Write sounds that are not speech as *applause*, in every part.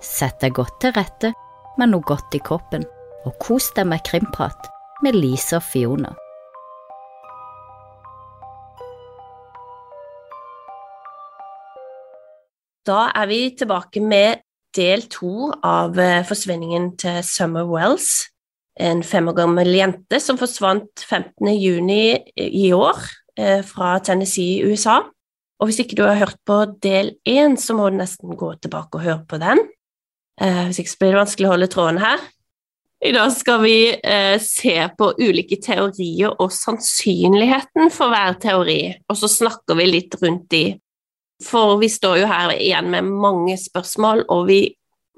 Sett deg godt til rette med noe godt i kroppen, og kos deg med krimprat med Lise og Fiona. Da er vi tilbake med del to av eh, forsvinningen til Summer Wells, en fem år gammel jente som forsvant 15. juni i år eh, fra Tennessee i USA. Og hvis ikke du har hørt på del én, så må du nesten gå tilbake og høre på den. Eh, hvis ikke blir det vanskelig å holde tråden her. I dag skal vi se på ulike teorier og sannsynligheten for hver teori, og så snakker vi litt rundt de for vi står jo her igjen med mange spørsmål, og vi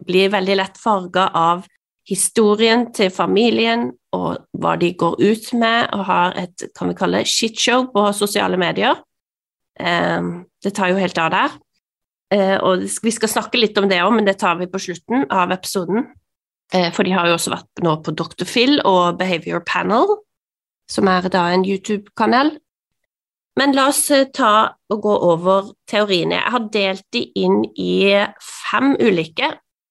blir veldig lett farga av historien til familien og hva de går ut med, og har et kan vi kalle shitshow på sosiale medier. Ehm, det tar jo helt av der. Eh, og vi skal snakke litt om det òg, men det tar vi på slutten av episoden. Eh, for de har jo også vært nå på Dr. Phil og Behavior Panel, som er da en YouTube-kanal men la oss eh, ta og gå over teoriene. Jeg har delt de inn i fem ulike.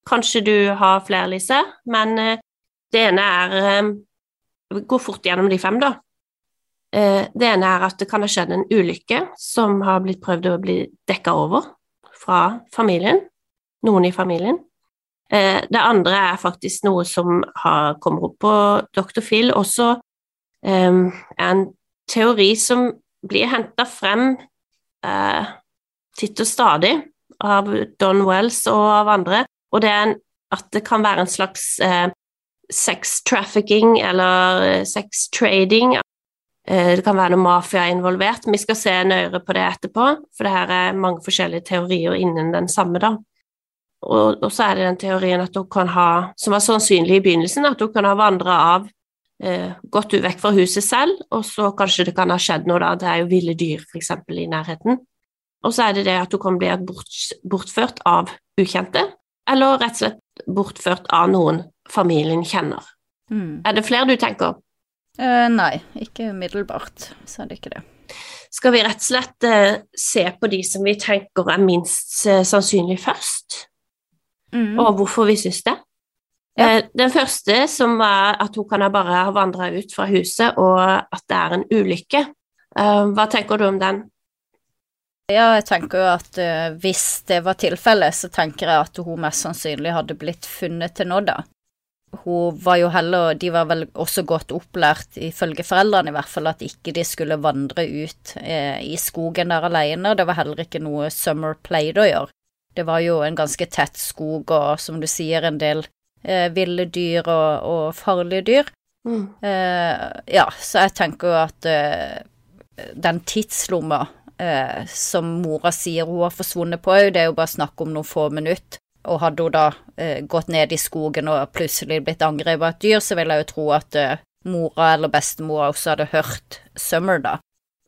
Kanskje du har flere, Lise, men det ene er Vi går fort gjennom de fem, da. Det ene er at det kan ha skjedd en ulykke som har blitt prøvd å bli dekka over fra familien, noen i familien. Det andre er faktisk noe som har, kommer opp på Dr. Phil, også en teori som blir henta frem eh, titt og stadig av Don Wells og av andre, og det er at det kan være en slags eh, sex trafficking eller eh, sex trading. Eh, det kan være noe mafia involvert. Vi skal se nøyere på det etterpå, for det her er mange forskjellige teorier innen den samme, da. Og, og så er det den teorien at hun kan ha, som var sannsynlig i begynnelsen, at hun kan ha vandra av eh, gått vekk fra huset selv, og så kanskje det kan ha skjedd noe, da. Det er jo ville dyr f.eks. i nærheten. Og så er det det at hun kan bli bort, bortført av ukjente, eller rett og slett bortført av noen familien kjenner. Mm. Er det flere du tenker? Uh, nei, ikke umiddelbart, så er det ikke det. Skal vi rett og slett uh, se på de som vi tenker er minst uh, sannsynlig først, mm. og hvorfor vi syns det? Ja. Den første som var at hun kan ha bare ha vandra ut fra huset, og at det er en ulykke. Hva tenker du om den? Ja, jeg tenker jo at uh, hvis det var tilfellet, så tenker jeg at hun mest sannsynlig hadde blitt funnet til nåde. Hun var jo heller De var vel også godt opplært, ifølge foreldrene i hvert fall, at ikke de skulle vandre ut eh, i skogen der alene. Det var heller ikke noe Summer play å gjøre. Det var jo en ganske tett skog og, som du sier, en del eh, ville dyr og, og, farlige dyr. Mm. Eh, ja, så jeg tenker jo at eh, den tidslomma eh, som mora sier hun har forsvunnet på, det er jo bare snakk om noen få minutter. Og hadde hun da eh, gått ned i skogen og plutselig blitt angrepet av et dyr, så vil jeg jo tro at eh, mora eller bestemora også hadde hørt Summer, da.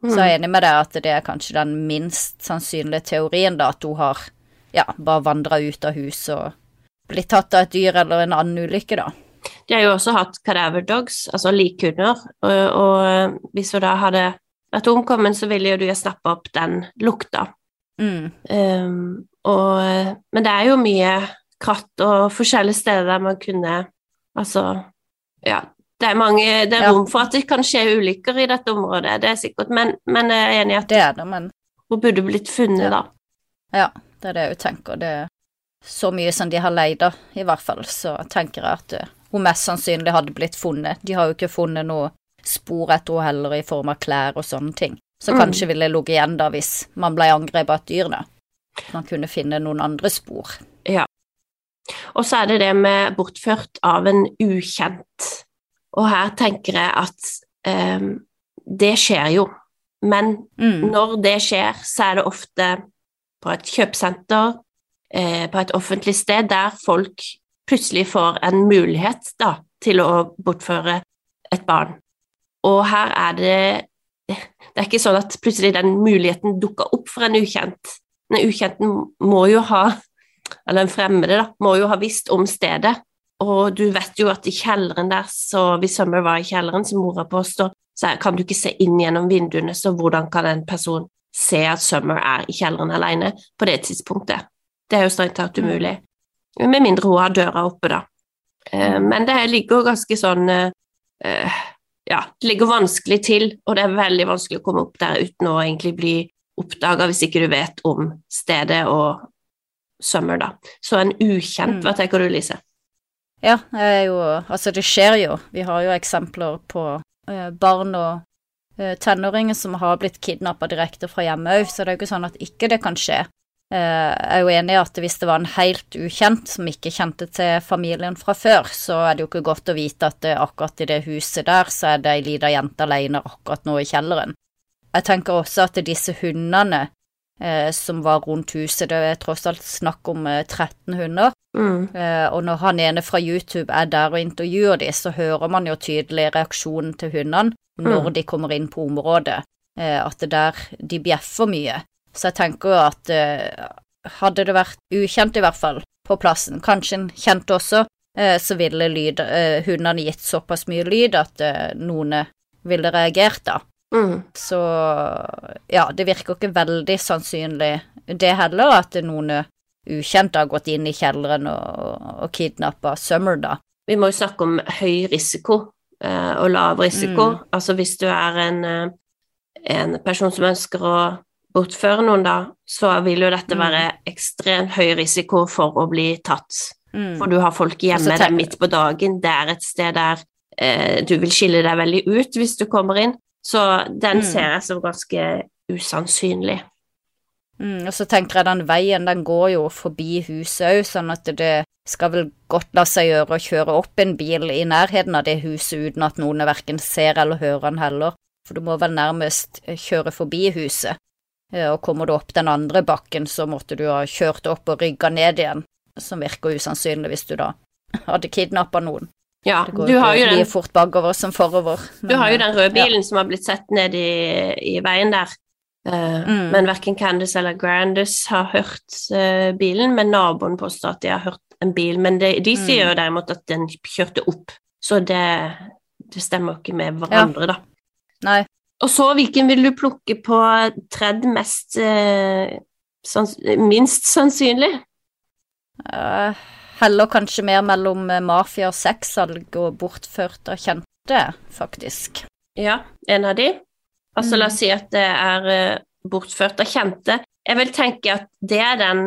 Mm. Så jeg er enig med deg at det er kanskje den minst sannsynlige teorien, da, at hun har ja, bare vandra ut av huset og blitt tatt av et dyr eller en annen ulykke, da. De har jo også hatt cadaver dogs, altså likhunder, og, og hvis hun da hadde vært omkommet, så ville jo du snappe opp den lukta. Mm. Um, og, men det er jo mye kratt og forskjellige steder der man kunne Altså, ja Det er, mange, det er rom for at det kan skje ulykker i dette området, det er sikkert, men, men jeg er enig i at det er det, men... hun burde blitt funnet, ja. da. Ja, det er det jeg tenker. Det, er så mye som de har leid, da, i hvert fall, så tenker jeg at uh, hun mest sannsynlig hadde blitt funnet. De har jo ikke funnet noe spor etter henne heller, i form av klær og sånne ting. Så mm. kanskje ville ligget igjen da hvis man ble angrepet av et dyr, da. Man kunne finne noen andre spor. Ja. Og så er det det med bortført av en ukjent. Og her tenker jeg at um, det skjer jo. Men mm. når det skjer, så er det ofte på et kjøpesenter, eh, på et offentlig sted der folk plutselig får en mulighet da, til å bortføre et barn. Og her er det Det er ikke sånn at plutselig den muligheten dukker opp for en ukjent. Den ukjenten må jo ha Eller en fremmede, da, må jo ha visst om stedet. Og du vet jo at i kjelleren der, så hvis Summer var i kjelleren, som mora påstår, så kan du ikke se inn gjennom vinduene, så hvordan kan en person se at Summer er i kjelleren alene på det tidspunktet? Det er jo strengt tatt umulig. Med mindre hun har døra oppe, da. Eh, men det ligger ganske sånn eh, Ja, det ligger vanskelig til, og det er veldig vanskelig å komme opp der uten å egentlig bli oppdaga hvis ikke du vet om stedet og Summer, da. Så en ukjent, Mm. hva tenker du, Lise? Ja, det jo Altså, det skjer jo. Vi har jo eksempler på eh, barn og eh, tenåringer som har blitt kidnappa direkte fra hjemme òg, så det er jo ikke sånn at ikke det kan skje. Eh, jeg er jo enig i at hvis det var en helt ukjent som ikke kjente til familien fra før, så er det jo ikke godt å vite at akkurat i det huset der så er det ei lita jente alene akkurat nå i kjelleren. Jeg tenker også at disse hundene eh, som var rundt huset, det er tross alt snakk om eh, 13 hunder, Mm. Eh, og når han ene fra YouTube er der og intervjuer de, så hører man jo tydelig reaksjonen til hundene når Mm. de kommer inn på området, eh, at det der de bjeffer mye. Så jeg tenker jo at uh, hadde det vært ukjent i hvert fall på plassen, kanskje en kjent også, uh, så ville lyd, uh, hundene gitt såpass mye lyd at eh, noen ville reagert da. Mm. Så ja, det virker ikke veldig sannsynlig det heller, at noen ukjente har gått inn i kjelleren og, og kidnappa Summer, da. Vi må jo snakke om høy risiko eh, og lav risiko. Mm. Altså hvis du er en, eh, en person som ønsker å bortføre noen, da, så vil jo dette Mm. være ekstremt høy risiko for å bli tatt. Mm. For du har folk hjemme der midt på dagen. Det er et sted der eh, du vil skille deg veldig ut hvis du kommer inn. Så den Mm. ser jeg som ganske usannsynlig. Mm, og så tenker jeg den veien, den går jo forbi huset òg, sånn at det skal vel godt la seg gjøre å kjøre opp en bil i nærheten av det huset uten at noen verken ser eller hører den heller, for du må vel nærmest eh, kjøre forbi huset. Eh, Og kommer du opp den andre bakken, så måtte du ha kjørt opp og rygga ned igjen, som virker usannsynlig hvis du da hadde kidnappa noen. Ja, Det går du har, jo den, fort bakover som forover. du har jo den røde ja. bilen som har blitt sett ned i, i veien der. Uh, Mm. Men verken Candice eller Grandis har hørt uh, bilen, men naboen påstår at de har hørt en bil. Men de, de Mm. sier jo derimot at den kjørte opp, så det, det stemmer jo ikke med hverandre, da. Nei, Og så, hvilken vil du plukke på tredje mest eh, sans minst sannsynlig? Uh, heller kanskje mer mellom eh, mafia og sexsalg og bortført av kjente, faktisk. Ja, en av de. Altså, la Mm. oss si at det er uh, bortført av kjente. Jeg vil tenke at det er den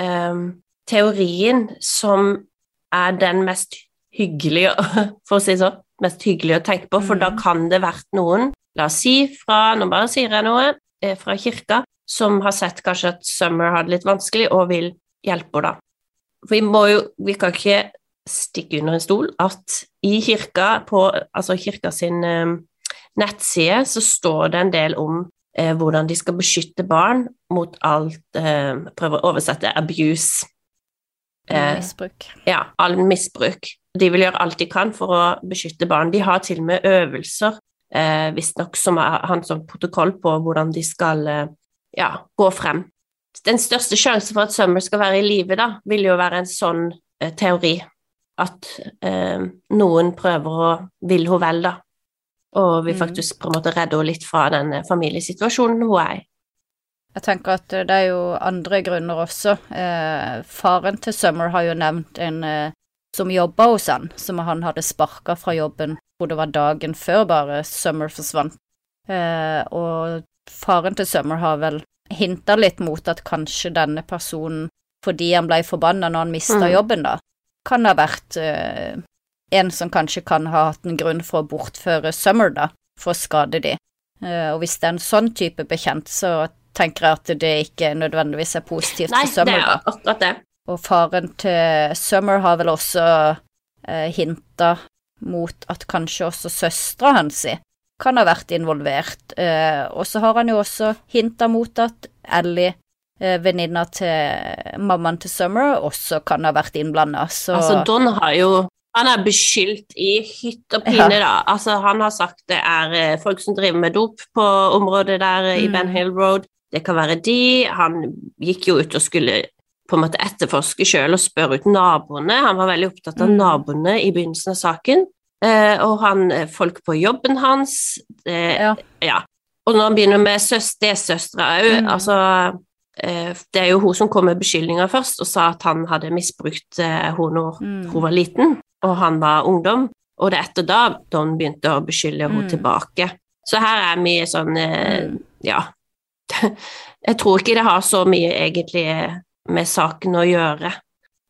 eh, teorien som er den mest hyggelige, *laughs* for å si det sånn, mest hyggelig å tenke på, for da Mm. kan det vært noen, la oss si fra, nå bare sier jeg noe, eh, fra kirka, som har sett kanskje at Summer har det litt vanskelig, og vil hjelpe henne da. For vi må jo, vi kan ikke stikke under en stol at i kirka, på, altså kirka sin eh, nettside så står det en del om eh, hvordan de skal beskytte barn mot alt eh, Prøver å oversette abuse. Eh, Misbruk. ja, all misbruk. De vil gjøre alt de kan for å beskytte barn. De har til og med øvelser, eh, visstnok, som har en sånn protokoll på hvordan de skal eh, ja, gå frem. Den største sjansen for at Summer skal være i live, da, vil jo være en sånn eh, teori. At eh, noen prøver å vil hun vel, da. Og vil Mm. faktisk på en måte redde henne litt fra den eh, familiesituasjonen hun er i. Jeg tenker at det er jo andre grunner også. Eh, faren til Summer har jo nevnt en eh, som jobba hos han, som han hadde sparka fra jobben, hvor det var dagen før bare Summer forsvant. Eh, og faren til Summer har vel hinta litt mot at kanskje denne personen, fordi han ble forbanna når han mista Mm. jobben, da, kan ha vært eh, en som kanskje kan ha hatt en grunn for å bortføre Summer, da, for å skade de. Eh, og hvis det er en sånn type bekjent, så tenker jeg at det ikke nødvendigvis er positivt Nei, for det Summer, da. er akkurat det. Og faren til Summer har vel også eh, hinta mot at kanskje også søstera hans kan ha vært involvert. Eh, og så har han jo også hinta mot at Ellie, eh, venninna til mammaen til Summer, også kan ha vært innblanda. Så Altså, Don har jo Han er beskyldt i hytt og pine, da. Altså, han har sagt det er eh, folk som driver med dop på området der mm. i. Ben Hill Road. Det kan være de. Han gikk jo ut og skulle på en måte etterforske sjøl og spørre ut naboene. Han var veldig opptatt av Mm. naboene i begynnelsen av saken. Eh, og han, eh, folk på jobben hans eh, ja. Ja. Og når han begynner med stesøstera òg, Mm. altså eh, Det er jo hun som kom med beskyldninger først og sa at han hadde misbrukt henne når Mm. hun var liten og han var ungdom. Og det er etter da Don begynte å beskylde henne Mm. tilbake. Så her er mye sånn Mm. Ja. *laughs* Jeg tror ikke det har så mye egentlig med saken å gjøre.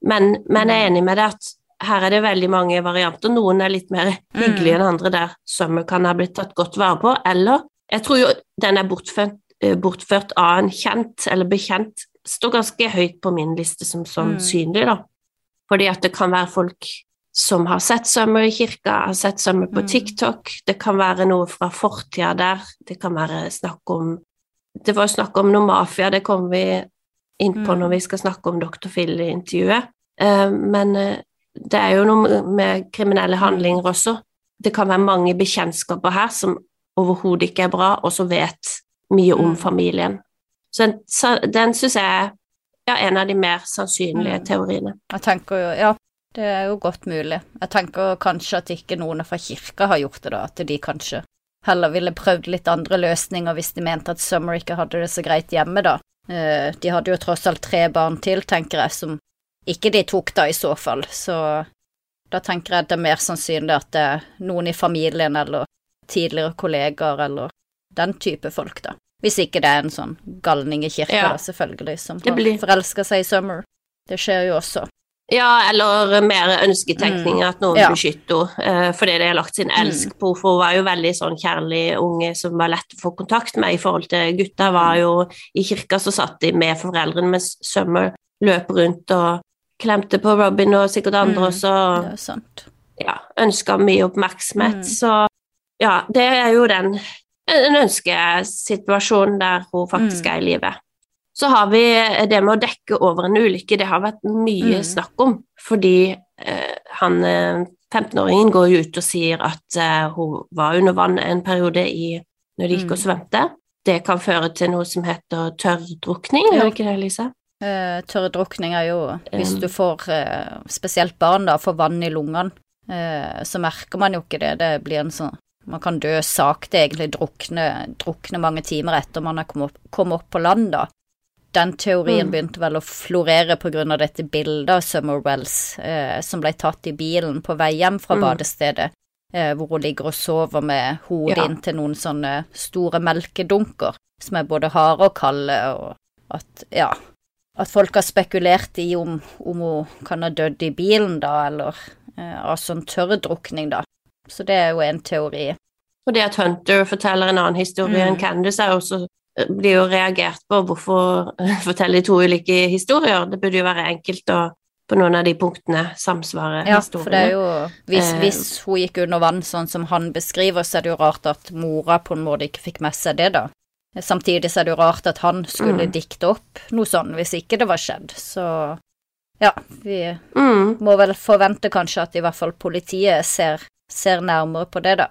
Men, men jeg er enig med deg at her er det veldig mange varianter. Noen er litt mer hyggelige enn andre, der Summer kan ha blitt tatt godt vare på. Eller jeg tror jo den er bortført, eh, bortført av en kjent eller bekjent. Står ganske høyt på min liste som sannsynlig, da. Fordi at det kan være folk som har sett Summer i kirka, har sett Summer på Mm. TikTok. Det kan være noe fra fortida der. Det kan være snakk om Det var snakk om noe mafia, det kommer vi inn på Mm. når vi skal snakke om Dr. Phil-intervjuet. Eh, Men eh, det er jo noe med kriminelle handlinger også. Det kan være mange bekjentskaper her som overhodet ikke er bra, og som vet mye om Mm. familien. Så den, den syns jeg er en av de mer sannsynlige Mm. teoriene. Jeg tenker jo, ja, det er jo godt mulig. Jeg tenker kanskje at ikke noen fra kirka har gjort det, da. At de kanskje heller ville prøvd litt andre løsninger hvis de mente at Summer ikke hadde det så greit hjemme, da. Eh, De hadde jo tross alt tre barn til, tenker jeg, som ikke de tok da, i så fall. Så da tenker jeg det er mer sannsynlig at det er noen i familien eller tidligere kollegaer eller den type folk, da. Hvis ikke det er en sånn galning i kirka, Ja. da, selvfølgelig, som har forelska seg i Summer. Det skjer jo også. Ja, eller mer ønsketenkning, at noen Ja. beskytter henne uh, fordi de har lagt sin elsk på henne. For hun var jo veldig sånn kjærlig unge som var lett å få kontakt med i forhold til gutta. var jo I kirka så satt de med foreldrene, mens Summer løp rundt og klemte på Robin og sikkert andre Mm. også. Det er sant. ja, ønska mye oppmerksomhet. Mm. Så ja, det er jo den en ønskesituasjon der hun faktisk Mm. er i live. Så har vi det med å dekke over en ulykke, det har vært mye Mm. snakk om. Fordi eh, han eh, 15-åringen går jo ut og sier at eh, hun var under vann en periode i, når de gikk og Mm. svømte. Det kan føre til noe som heter tørrdrukning, er det ikke det, Lise? Eh, Tørrdrukning er jo Hvis Um. du får eh, spesielt barn da, får vann i lungene, eh, så merker man jo ikke det. Det blir en sånn Man kan dø sakte, egentlig drukne, drukne mange timer etter man har kommet opp, kommet opp på land, da. Den teorien Mm. begynte vel å florere av dette bildet av Summer Wells eh, som ble tatt i bilen på vei hjem fra Mm. badestedet, eh, hvor hun ligger og sover med hodet Ja. inntil noen sånne store melkedunker, som er både harde og kalde, og at, ja At folk har spekulert i om, om hun kan ha dødd i bilen, da, eller eh, av sånn tørrdrukning, da. Så det er jo en teori. Og det at Hunter forteller en annen historie Mm. enn Candice, er også, blir jo reagert på hvorfor fortelle de to ulike historier. Det burde jo være enkelt å på noen av de punktene samsvare Ja, historiene. for det er jo hvis, Eh. hvis hun gikk under vann sånn som han beskriver, så er det jo rart at mora på en måte ikke fikk med seg det, da. Samtidig så er det jo rart at han skulle Mm. dikte opp noe sånn hvis ikke det var skjedd, så ja, vi mm. må vel forvente kanskje at i hvert fall politiet ser, ser nærmere på det, da.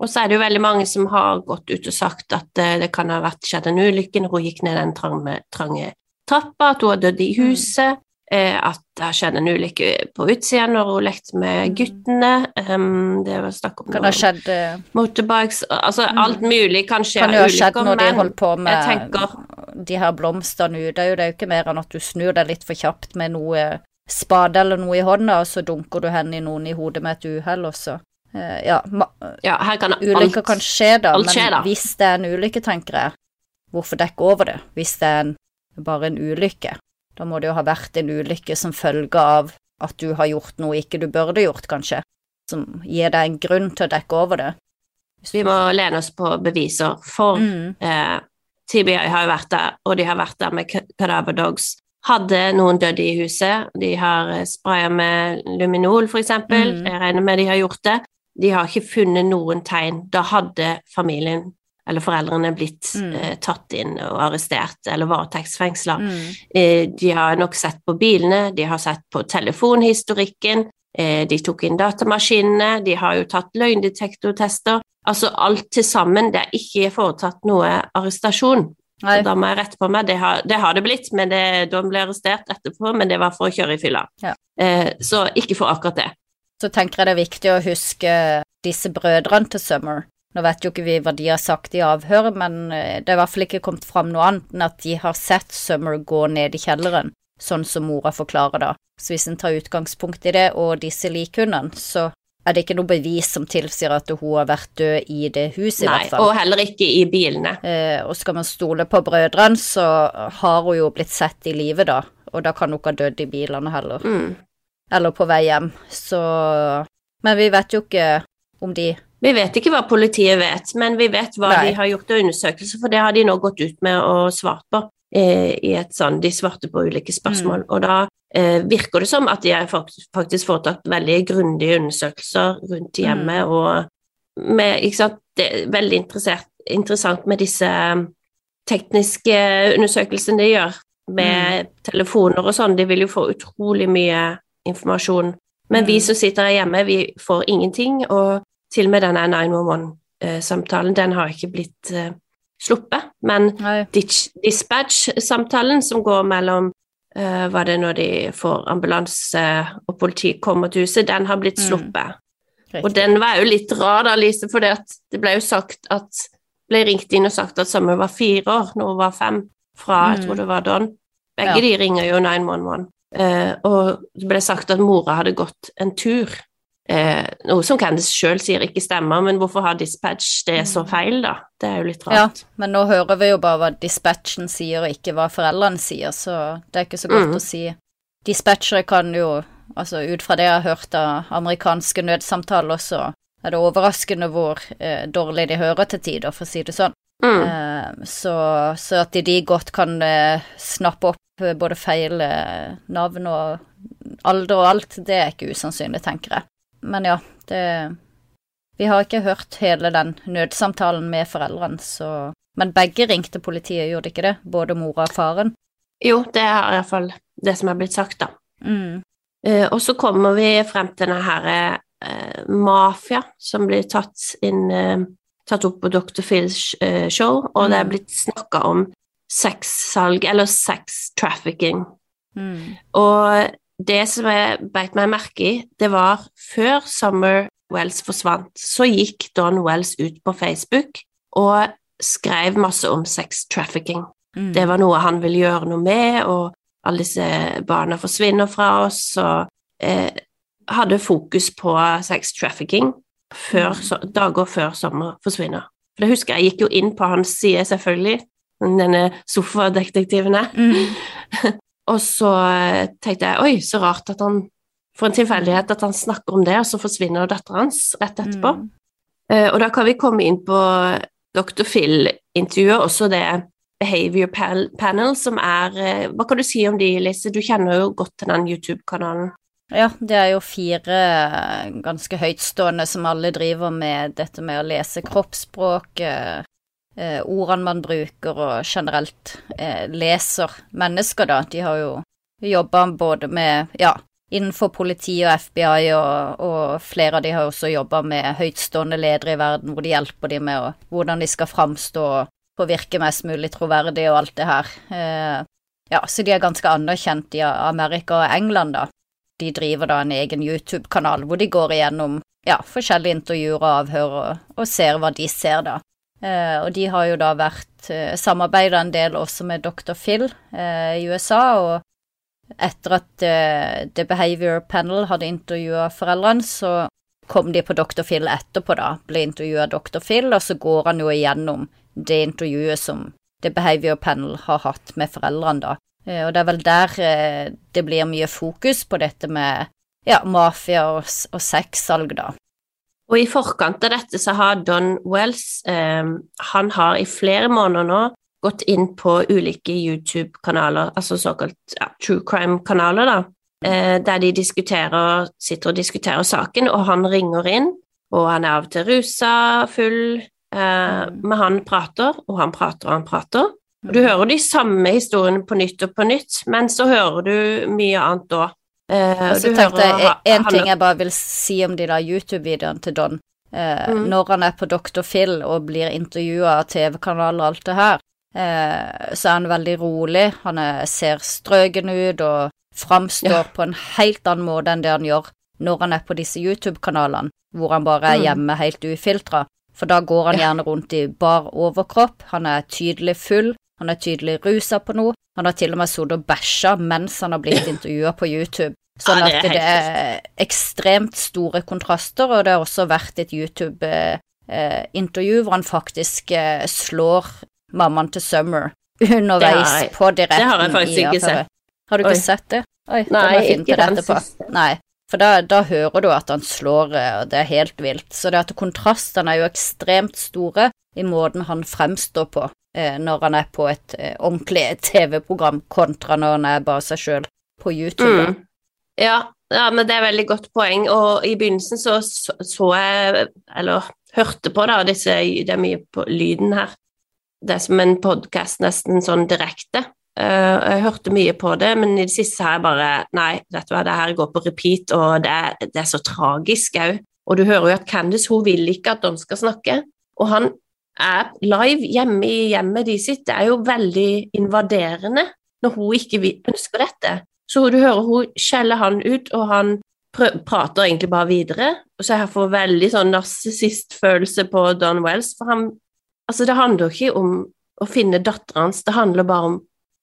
Og så er det jo veldig mange som har gått ut og sagt at eh, det kan ha vært skjedd en ulykke når hun gikk ned den trange, trange trappa, at hun har dødd i Mm. huset, eh, at det har skjedd en ulykke på utsida når hun lekte med Mm. guttene. Um, det var snakk om Kan ha noen skjedd eh, motorbikes Altså Mm. alt mulig kan skje av ulykker, når de men holdt på jeg tenker de her blomstene ute. Det er jo ikke mer enn at du snur deg litt for kjapt med noe spade eller noe i hånda, og så dunker du hen i noen i hodet med et uhell, og så Ja, ma Ja, her kan ulykker alt kan skje, da, men skjer, da. hvis det er en ulykke, tenker jeg, hvorfor dekke over det? Hvis det er en, bare en ulykke, da må det jo ha vært en ulykke som følge av at du har gjort noe ikke du burde gjort, kanskje, som gir deg en grunn til å dekke over det. Vi må lene oss på beviser, for Mm. eh, TBI har jo vært der, og de har vært der med Cadaver Dogs. Hadde noen dødd i huset, de har eh, spraya med luminol, for eksempel, Mm. jeg regner med de har gjort det. De har ikke funnet noen tegn. Da hadde familien, eller foreldrene, blitt Mm. eh, tatt inn og arrestert, eller varetektsfengsla. Mm. Eh, de har nok sett på bilene, de har sett på telefonhistorikken, eh, de tok inn datamaskinene, de har jo tatt løgndetektortester. Altså alt til sammen, det er ikke foretatt noe arrestasjon. Nei. Så da må jeg rette på meg, det har det, har det blitt, men det, de ble arrestert etterpå, men det var for å kjøre i fylla. Ja. Eh, så ikke for akkurat det. Så tenker jeg det er viktig å huske disse brødrene til Summer. Nå vet jo ikke vi hva de har sagt i avhøret, men eh, det er i hvert fall ikke kommet fram noe annet enn at de har sett Summer gå ned i kjelleren, sånn som mora forklarer da. Så hvis en tar utgangspunkt i det og disse likhundene, så er det ikke noe bevis som tilsier at hun har vært død i det huset, i hvert fall. og heller ikke i bilene. Eh, og skal man stole på brødrene, så har hun jo blitt sett i live, da, og da kan hun ikke ha dødd i bilene heller. Mm. Eller på vei hjem, så Men vi vet jo ikke om de Vi vet ikke hva politiet vet, men vi vet hva Nei. de har gjort av undersøkelser, for det har de nå gått ut med og svart på. eh, I et sånn, De svarte på ulike spørsmål, og da eh, virker det som at de har faktisk foretatt veldig grundige undersøkelser rundt hjemmet, og med, ikke sant, det er veldig interessant med disse eh, tekniske undersøkelsene de gjør, med telefoner og sånn, de vil jo få utrolig mye informasjon. Men vi Mm. som sitter her hjemme, vi får ingenting, og til og med denne 911-samtalen, den har ikke blitt uh, sluppet. Men dispatch-samtalen som går mellom uh, hva det er når de får ambulanse og politi kommer til huset, den har blitt Mm. sluppet. Mm. Og den var jo litt rar da, Lise, for det ble jo sagt at ble ringt inn og sagt at Summer var fire år når hun var fem, fra jeg Mm. tror det var Don. Begge Ja. de ringer jo 911. Eh, og det ble sagt at mora hadde gått en tur. Eh, noe som Candice sjøl sier ikke stemmer, men hvorfor har dispatch det så feil, da? Det er jo litt rart. Ja, men nå hører vi jo bare hva dispatchen sier, og ikke hva foreldrene sier, så det er ikke så godt Mm. å si. Dispatchere kan jo, altså ut fra det jeg har hørt av amerikanske nødsamtaler, så er det overraskende hvor eh, dårlig de hører til tider, for å si det sånn. Mm. Eh, så, så at de godt kan eh, snappe opp både feil eh, navn og alder og alt, det er ikke usannsynlig, tenker jeg. Men ja, det Vi har ikke hørt hele den nødsamtalen med foreldrene, så Men begge ringte politiet, gjorde de ikke det? Både mora og faren? Jo, det er iallfall det som er blitt sagt, da. Mm. Uh, og så kommer vi frem til denne her uh, mafia som blir tatt inn uh, Tatt opp på Dr. Phils eh, show, og det er Mm. blitt snakka om sexsalg, eller sex trafficking. Mm. Og det som jeg beit meg merke i, det var før Summer Wells forsvant, så gikk Don Wells ut på Facebook og skrev masse om sex trafficking. Mm. Det var noe han ville gjøre noe med, og alle disse barna forsvinner fra oss, og eh, hadde fokus på sex trafficking før, Mm. dager før sommer forsvinner. For det husker jeg, jeg gikk jo inn på hans side, selvfølgelig, denne sofadetektiven her, Mm. *laughs* og så eh, tenkte jeg, oi, så rart at han, for en tilfeldighet at han snakker om det, og så forsvinner datteren hans rett etterpå. Mm. Eh, og da kan vi komme inn på Dr. Phil-intervjuet, også det Behavior Panel, som er eh, Hva kan du si om de, Lise? Du kjenner jo godt til den YouTube-kanalen. Ja, det er jo fire ganske høytstående som alle driver med dette med å lese kroppsspråk, eh, ordene man bruker, og generelt eh, leser mennesker, da. De har jo jobba både med, ja, innenfor politi og FBI, og, og flere av de har også jobba med høytstående ledere i verden, hvor de hjelper de med å, hvordan de skal framstå og virke mest mulig troverdig og alt det her. Eh, ja, så de er ganske anerkjent i Amerika og England, da. De driver da en egen YouTube-kanal hvor de går igjennom ja, forskjellige intervjuer og avhør og, og ser hva de ser, da. Eh, og de har jo da vært eh, samarbeida en del også med Dr. Phil eh, i USA, og etter at The Behavior Panel hadde intervjua foreldrene, så kom de på Dr. Phil etterpå, da, ble intervjua av Dr. Phil, og så går han jo igjennom det intervjuet som The Behavior Panel har hatt med foreldrene, da. Og det er vel der det blir mye fokus på dette med ja, mafia og, og sexsalg, da. Og i forkant av dette så har Don Wells eh, Han har i flere måneder nå gått inn på ulike YouTube-kanaler, altså såkalt ja, true crime-kanaler, da, eh, der de sitter og diskuterer saken, og han ringer inn, og han er av og til rusa, full, eh, men han prater, og han prater, og han prater. Og du hører de samme historiene på nytt og på nytt, men så hører du mye annet òg. Eh, Og så tenkte jeg en ting jeg bare vil si om de der YouTube-videoene til Don. Eh, Mm. Når han er på Dr. Phil og blir intervjua av TV-kanaler og alt det her, eh, så er han veldig rolig. Han er, ser strøken ut og framstår Ja. på en helt annen måte enn det han gjør når han er på disse YouTube-kanalene, hvor han bare er Mm. hjemme helt ufiltra. For da går han gjerne rundt i bar overkropp, han er tydelig full, han er tydelig rusa på noe, han har til og med sittet og bæsja mens han har blitt *laughs* intervjua på YouTube. Sånn at det er ekstremt store kontraster, og det har også vært et YouTube-intervju hvor han faktisk eh, slår mammaen til Summer underveis på direkten. det har jeg faktisk ikke sett. Har du ikke Oi. sett det? Oi, det må Nei, jeg finne til. Nei, for da, da hører du at han slår, eh, og det er helt vilt. Så det at kontrastene er jo ekstremt store i måten han fremstår på eh, når han er på et eh, ordentlig TV-program, kontra når han er bare seg sjøl på YouTube. Mm. Ja, ja, men det er veldig godt poeng. Og i begynnelsen så så, så jeg, eller hørte på da, disse, det er mye på lyden her. Det er som en podkast nesten sånn direkte. Eh, jeg hørte mye på det, men i det siste har jeg bare Nei, vet du hva, det her går på repeat, og det er, det er så tragisk òg. Og du hører jo at Candice hun vil ikke at Don skal snakke. Og han er live hjemme i hjemmet de sitt. Det er jo veldig invaderende når hun ikke ønsker dette. Så du hører hun skjeller han ut, og han prater egentlig bare videre. Og så jeg får veldig sånn narsissistfølelse på Don Wells, for han Altså, det handler jo ikke om å finne datteren hans, det handler bare om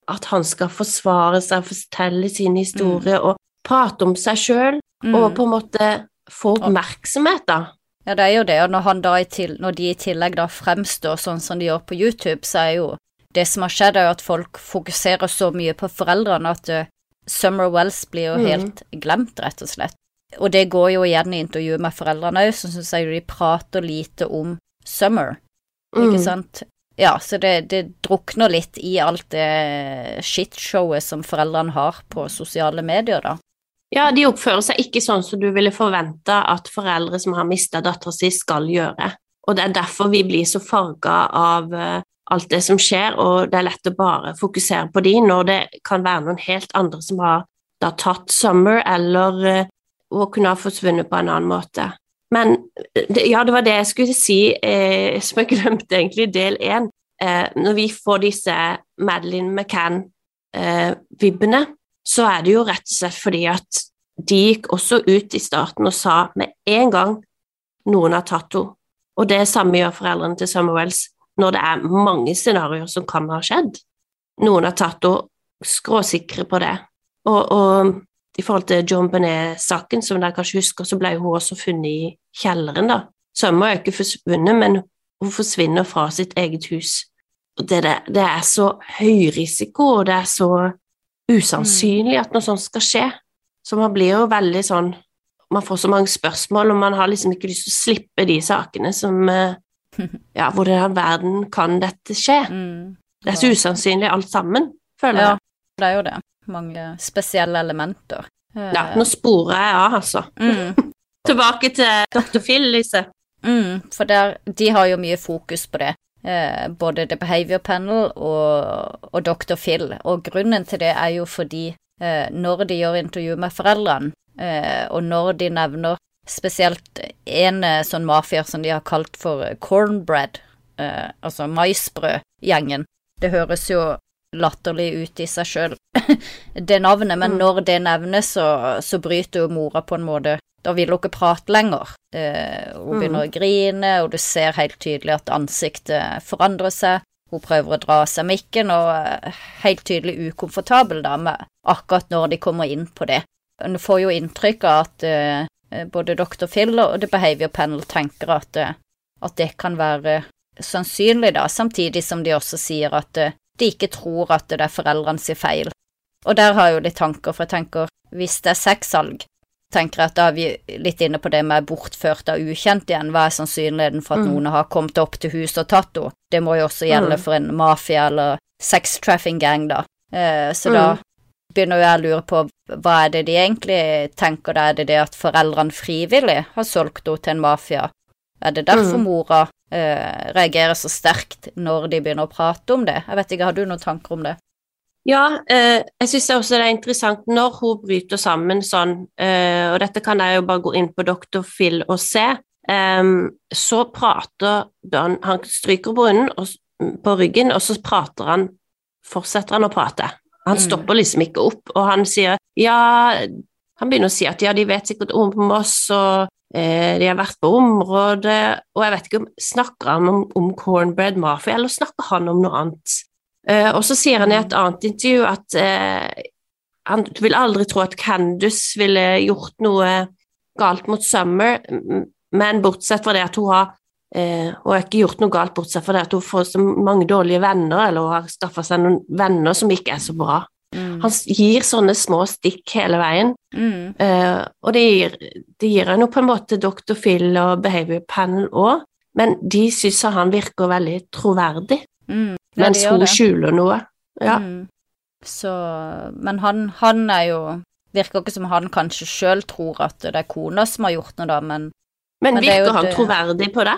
at han skal forsvare seg, fortelle sin historie og prate om seg sjøl, Mm. og på en måte få oppmerksomhet, da. Ja, det er jo det, og når, til, når de i tillegg da fremstår sånn som de gjør på YouTube, så er jo det som har skjedd, er jo at folk fokuserer så mye på foreldrene at uh, Summer Wells blir jo Mm. helt glemt, rett og slett. Og det går jo igjen i intervjuet med foreldrene òg, så syns jeg de prater lite om Summer, ikke Mm. sant? Ja, så det, det drukner litt i alt det shitshowet som foreldrene har på sosiale medier, da. Ja, de oppfører seg ikke sånn som du ville forvente at foreldre som har mista dattera si, skal gjøre. Og det er derfor vi blir så farga av eh, alt det som skjer, og det er lett å bare fokusere på de når det kan være noen helt andre som har da tatt Summer, eller hun kunne ha forsvunnet på en annen måte. Men eh, ja, det var det jeg skulle si, eh, som jeg *laughs* glemte egentlig, del én. Eh, når vi får disse Madeline McCann-vibbene, så er det jo rett og slett fordi at de gikk også ut i starten og sa med en gang noen har tatt henne, og det samme gjør foreldrene til Wells når det er mange scenarioer som kan ha skjedd. Noen har tatt henne, skråsikre på det. Og, og i forhold til John Benet-saken, som dere kanskje husker, så ble hun også funnet i kjelleren, da. Summer er ikke forsvunnet, men hun forsvinner fra sitt eget hus. Og det, det, det er så høy risiko, og det er så usannsynlig at noe sånt skal skje. Så man blir jo veldig sånn Man får så mange spørsmål, og man har liksom ikke lyst til å slippe de sakene som eh, *laughs* Ja, hvordan i all verden kan dette skje? Mm. Det er så usannsynlig alt sammen, føler Ja, det er jo det. Mange spesielle elementer. Eh, Ja, nå sporer jeg av, altså. mm. *laughs* Tilbake til Dr. Phil, Lise. Mm, for der, de har jo mye fokus på det. Eh, både The Behavior Panel og, og Dr. Phil. Og grunnen til det er jo fordi eh, når de gjør intervju med foreldrene, eh, og når de nevner spesielt en eh, sånn mafier som de har kalt for cornbread, eh, altså maisbrødgjengen, det høres jo latterlig ut i seg sjøl, *laughs* det navnet, men Mm. når det nevnes, så, så bryter jo mora på en måte Da vil hun ikke prate lenger. Eh, hun Mm. begynner å grine, og du ser helt tydelig at ansiktet forandrer seg. Hun prøver å dra seg mikken, og er helt tydelig ukomfortabel da med akkurat når de kommer inn på det. Hun Du får jo inntrykk av at eh, både Dr. Phil og The Behavior Panel tenker at, eh, at det kan være sannsynlig, da, samtidig som de også sier at eh, de ikke tror at det er foreldrene sin feil. Og der har jeg jo litt tanker, for jeg tenker hvis det er sexsalg, tenker at da er vi litt inne på det med bortført av ukjent igjen. Hva er sannsynligheten for at Mm. noen har kommet opp til huset og tatt henne? Det må jo også gjelde Mm. for en mafia eller sex trafficking gang, da. Eh, så da Mm. begynner jo jeg å lure på hva er det de egentlig tenker da? Er det det at foreldrene frivillig har solgt henne til en mafia? Er det derfor Mm. mora eh, reagerer så sterkt når de begynner å prate om det? Jeg vet ikke, har du noen tanker om det? Ja, eh, jeg syns også det er interessant når hun bryter sammen sånn, eh, og dette kan jeg jo bare gå inn på Dr. Phil og se, eh, så prater Don Han stryker brunnen og, på ryggen, og så prater han Fortsetter han å prate. Han Mm. stopper liksom ikke opp, og han sier ja, han begynner å si at ja, de vet sikkert om oss, og eh, de har vært på området, og jeg vet ikke om Snakker han om, om Cornbread Mafia, eller snakker han om noe annet? Eh, og så sier han i et annet intervju at eh, han vil aldri tro at Candice ville gjort noe galt mot Summer, men bortsett fra det at hun har Eh, og har ikke gjort noe galt, bortsett fra det at hun får så mange dårlige venner, eller hun har skaffa seg noen venner som ikke er så bra. Mm. Han gir sånne små stikk hele veien, mm. eh, og det gir, det gir han jo på en måte Dr. Phil og Behavior Panel òg, men de syns han virker veldig troverdig, mm. Ja, mens hun skjuler noe. Ja. Mm. Så Men han, han er jo Virker ikke som han kanskje sjøl tror at det er kona som har gjort noe, da, men Men, men virker han det... troverdig på det?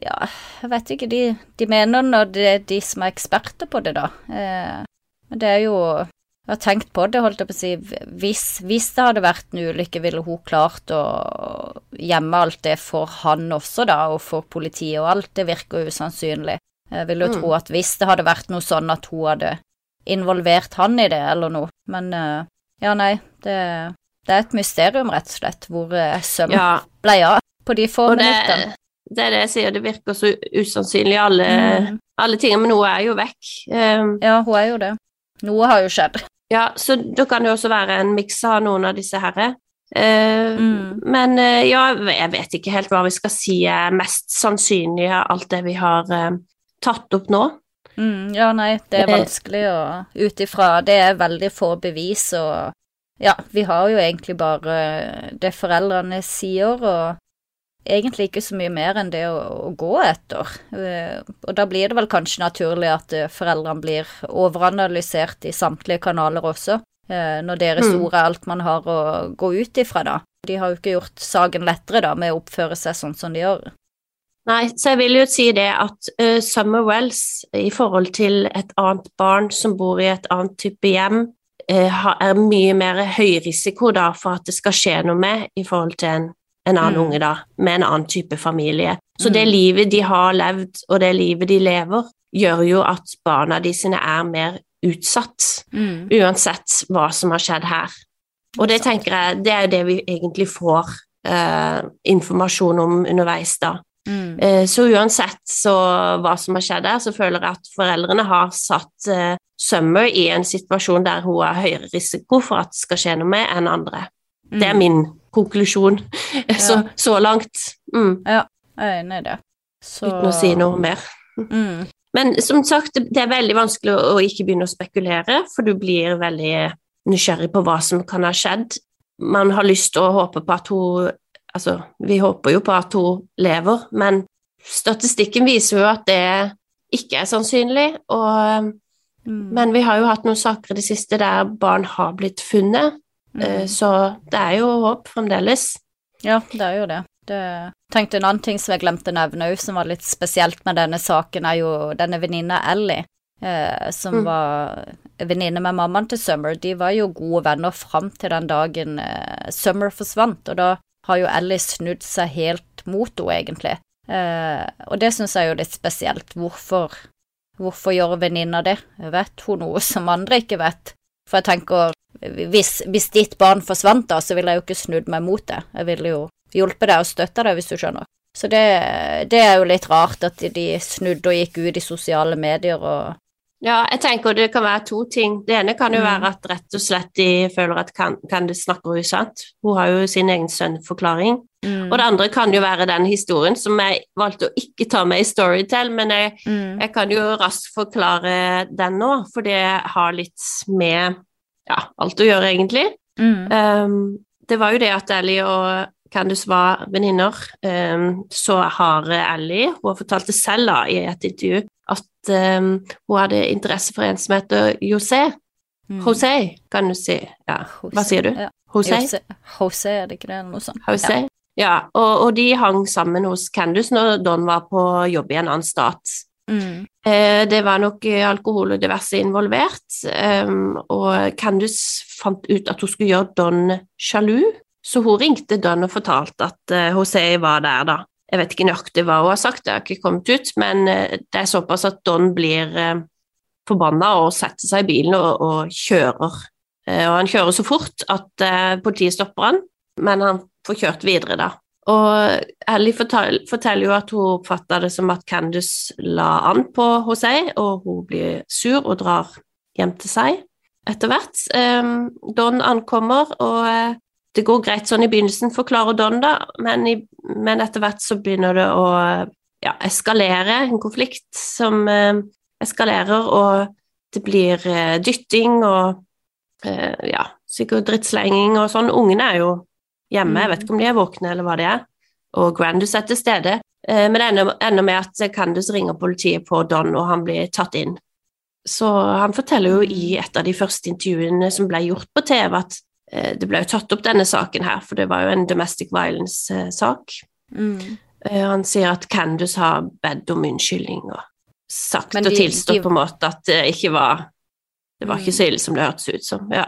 Ja, jeg vet ikke. De, de mener nå det er de som er eksperter på det, da. Eh, men det er jo Jeg har tenkt på det, holdt jeg på å si. Hvis, hvis det hadde vært en ulykke, ville hun klart å gjemme alt det for han også, da, og for politiet og alt. Det virker usannsynlig. Jeg vil jo mm. tro at hvis det hadde vært noe sånn at hun hadde involvert han i det, eller noe. Men eh, ja, nei. Det, det er et mysterium, rett og slett, hvor eh, Søm ja. ble av på de få minuttene det er det jeg sier, det virker så usannsynlig, alle, mm. alle tingene, men noe er jo vekk. Um, ja, hun er jo det. Noe har jo skjedd. Ja, så da kan det også være en miks av noen av disse herre. Uh, mm. Men uh, ja, jeg vet ikke helt hva vi skal si er mest sannsynlig av alt det vi har uh, tatt opp nå. Mm, ja, nei, det er vanskelig å Ut ifra Det er veldig få bevis, og ja, vi har jo egentlig bare det foreldrene sier, og egentlig ikke så mye mer enn det å, å gå etter. Uh, og da blir det vel kanskje naturlig at uh, foreldrene blir overanalysert i samtlige kanaler også, når deres mm. ord er alt man har å gå ut ifra, da. De har jo ikke gjort saken lettere da med å oppføre seg sånn som de gjør. Nei, så jeg vil jo si det at Summer Wells i forhold til et annet barn som bor i et annet type hjem, er mye mer høyrisiko da for at det skal skje noe med i forhold til en en annen mm. unge, da, med en annen type familie. Så mm. det livet de har levd, og det livet de lever, gjør jo at barna de sine er mer utsatt, mm. uansett hva som har skjedd her. Og det tenker jeg, det er jo det vi egentlig får uh, informasjon om underveis, da. Mm. Eh, så uansett så hva som har skjedd her, så føler jeg at foreldrene har satt uh, Summer i en situasjon der hun har høyere risiko for at det skal skje noe med, enn andre. Det er mm. min konklusjon *laughs* så, ja. så langt. Mm. Ja, jeg er enig i det. Så... Uten å si noe mer. Mm. Men som sagt, det er veldig vanskelig å ikke begynne å spekulere, for du blir veldig nysgjerrig på hva som kan ha skjedd. Man har lyst til å håpe på at hun Altså, vi håper jo på at hun lever, men statistikken viser jo at det ikke er sannsynlig, og mm. Men vi har jo hatt noen saker i det siste der barn har blitt funnet, Eh, mm. Så det er jo håp fremdeles. Ja, det er jo det. det. Tenkte en annen ting som jeg glemte å nevne òg, som var litt spesielt med denne saken, er jo denne venninna Ellie, eh, som mm. var venninne med mammaen til Summer. De var jo gode venner fram til den dagen eh, Summer forsvant, og da har jo Alice snudd seg helt mot henne, egentlig. Eh, og det syns jeg er jo litt spesielt. Hvorfor, hvorfor gjør venninna det? Vet hun noe som andre ikke vet? For jeg tenker, hvis, hvis, ditt barn forsvant da, så ville jeg jo ikke snudd meg mot det. Jeg ville jo hjulpet deg og støtta deg, hvis du skjønner. Så det, det, er jo litt rart at de, de snudde og gikk ut i sosiale medier og Ja, jeg tenker det kan være to ting. Det ene kan jo mm. være at rett og slett de føler at kan, kan det snakker usant. Hun har jo sin egen sønnforklaring. Mm. Og det andre kan jo være den historien som jeg valgte å ikke ta med i Storytel, men jeg, mm. jeg kan jo raskt forklare den nå, for det har litt med ja, alt å gjøre, egentlig. Mm. Um, det var jo det at Ellie og Candice var venninner. Um, så har Ellie Hun har fortalt det selv da, i et intervju at um, hun hadde interesse for en som heter José. Mm. José, kan du si. Ja. Hva sier du? Ja. José? José, er det ikke det, noe sånt? José? Ja. ja. Og, og, de hang sammen hos Candice når Don var på jobb i en annen stat. Mm. Eh, det var nok alkohol og diverse involvert, um, og Candice fant ut at hun skulle gjøre Don sjalu, så hun ringte Don og fortalte at uh, José var der, da. Jeg vet ikke nøyaktig hva hun har sagt, det har ikke kommet ut, men eh, det er såpass at Don blir forbanna og setter seg i bilen og, og kjører Eh, og han kjører så fort at eh, politiet stopper han, men han får kjørt videre, da. Og Ellie forteller, forteller jo at hun oppfatta det som at Candice la an på hos seg, og hun blir sur og drar hjem til seg etter hvert. Don ankommer, og det går greit sånn i begynnelsen, forklarer Don, da, men, i, men etter hvert så begynner det å ja, eskalere, en konflikt som eh, eskalerer, og det blir eh, dytting og ja, sikkert drittslenging og sånn. Ungene er jo hjemme, jeg vet ikke om de er våkne eller hva de er, og Grandus er til stede. Men det ender med at Candice ringer politiet på Don, og han blir tatt inn. Så han forteller jo i et av de første intervjuene som ble gjort på TV, at eh, det ble jo tatt opp denne saken her, for det var jo en domestic violence-sak. Mm. Eh, han sier at Candice har bedt om unnskyldning og sagt de, og tilstått de... på en måte at det ikke var det var ikke så ille som det hørtes ut som. ja.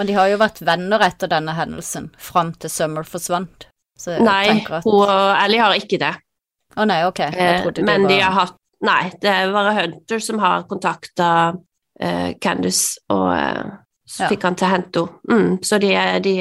Men de har jo vært venner etter denne hendelsen, fram til Summer forsvant. nei, at... hun og Ellie har ikke det. Å oh, nei, ok. Eh, men var... de har hatt Nei, det er bare Hunter som har kontakta uh, Candice, og uh, så fikk han til henne. Mm, så de, de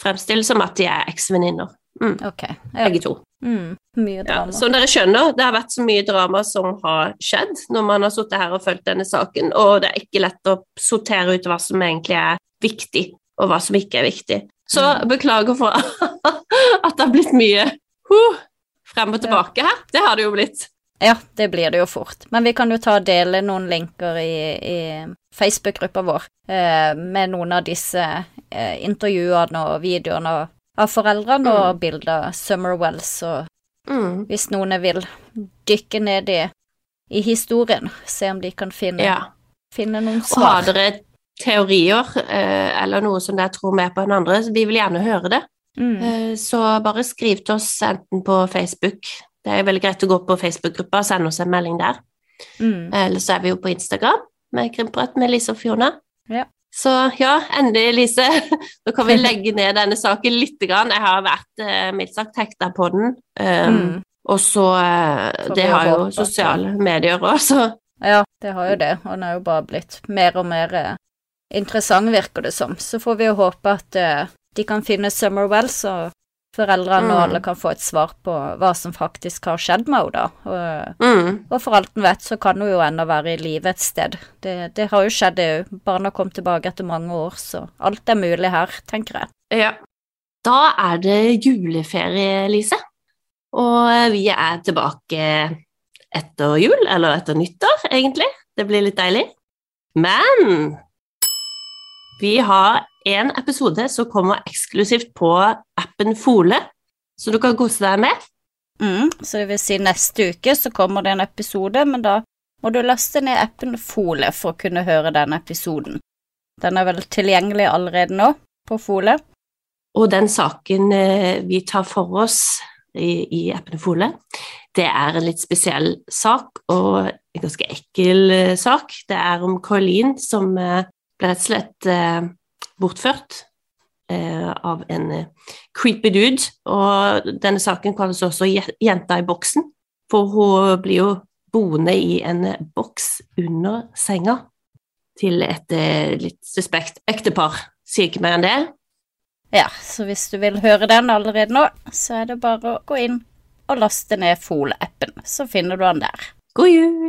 fremstiller som at de er eksvenninner. Mm. Okay. Ja. Begge to. Mm. Mye drama. Ja, som dere skjønner, det har vært så mye drama som har skjedd når man har sittet her og fulgt denne saken, og det er ikke lett å sortere ut hva som egentlig er viktig, og hva som ikke er viktig. Så mm. beklager for *laughs* at det har blitt mye huh, frem og tilbake her. Det har det jo blitt. Ja, det blir det jo fort. Men vi kan jo ta og dele noen linker i, i Facebook-gruppa vår eh, med noen av disse eh, intervjuene og videoene av foreldrene mm. og bilder av Summer Wells, og mm. hvis noen vil dykke ned i, i, historien, se om de kan finne, ja. finne noen svar. Og har dere teorier eh, eller noe som dere tror mer på enn andre, så vi vil gjerne høre det. Mm. Eh, så bare skriv til oss enten på Facebook det er veldig greit å gå på Facebook-gruppa og sende oss en melding der. Mm. Eller så er vi jo på Instagram med Krimprat med Lise og Fiona. Ja. Så ja, endelig, Lise. *laughs* Nå kan vi legge ned denne saken litt. Grann. Jeg har vært eh, mildt sagt hekta på den. Um, mm. Og så eh, Det har jo sosiale medier òg, så Ja, det har jo det. Og den er jo bare blitt mer og mer eh, interessant, virker det som. Så får vi jo håpe at uh, de kan finne Summer Wells og foreldrene, mm. og alle kan få et svar på hva som faktisk har skjedd med henne, da. Og, mm. og, for alt en vet, så kan hun jo ennå være i live et sted. Det, det, har jo skjedd, det Barna kom tilbake etter mange år, så alt er mulig her, tenker jeg. Ja. Da er det juleferie, Lise. Og vi er tilbake etter jul, eller etter nyttår, egentlig. Det blir litt deilig. Men vi har en episode som kommer eksklusivt på appen Fole, så du kan kose deg med. Mm, så det vil si neste uke så kommer det en episode, men da må du laste ned appen Fole for å kunne høre den episoden. Den er vel tilgjengelig allerede nå på Fole. Og den saken eh, vi tar for oss i, i appen Fole, det er en litt spesiell sak, og en ganske ekkel eh, sak. Det er om Caroline som eh, ble rett og slett bortført eh, av en eh, creepy dude. Og denne saken kalles også 'Jenta i boksen', for hun blir jo boende i en boks under senga til et eh, litt suspekt ektepar. Sier ikke mer enn det. Ja, så hvis du vil høre den allerede nå, så er det bare å gå inn og laste ned Fole-appen, så finner du den der. God jul!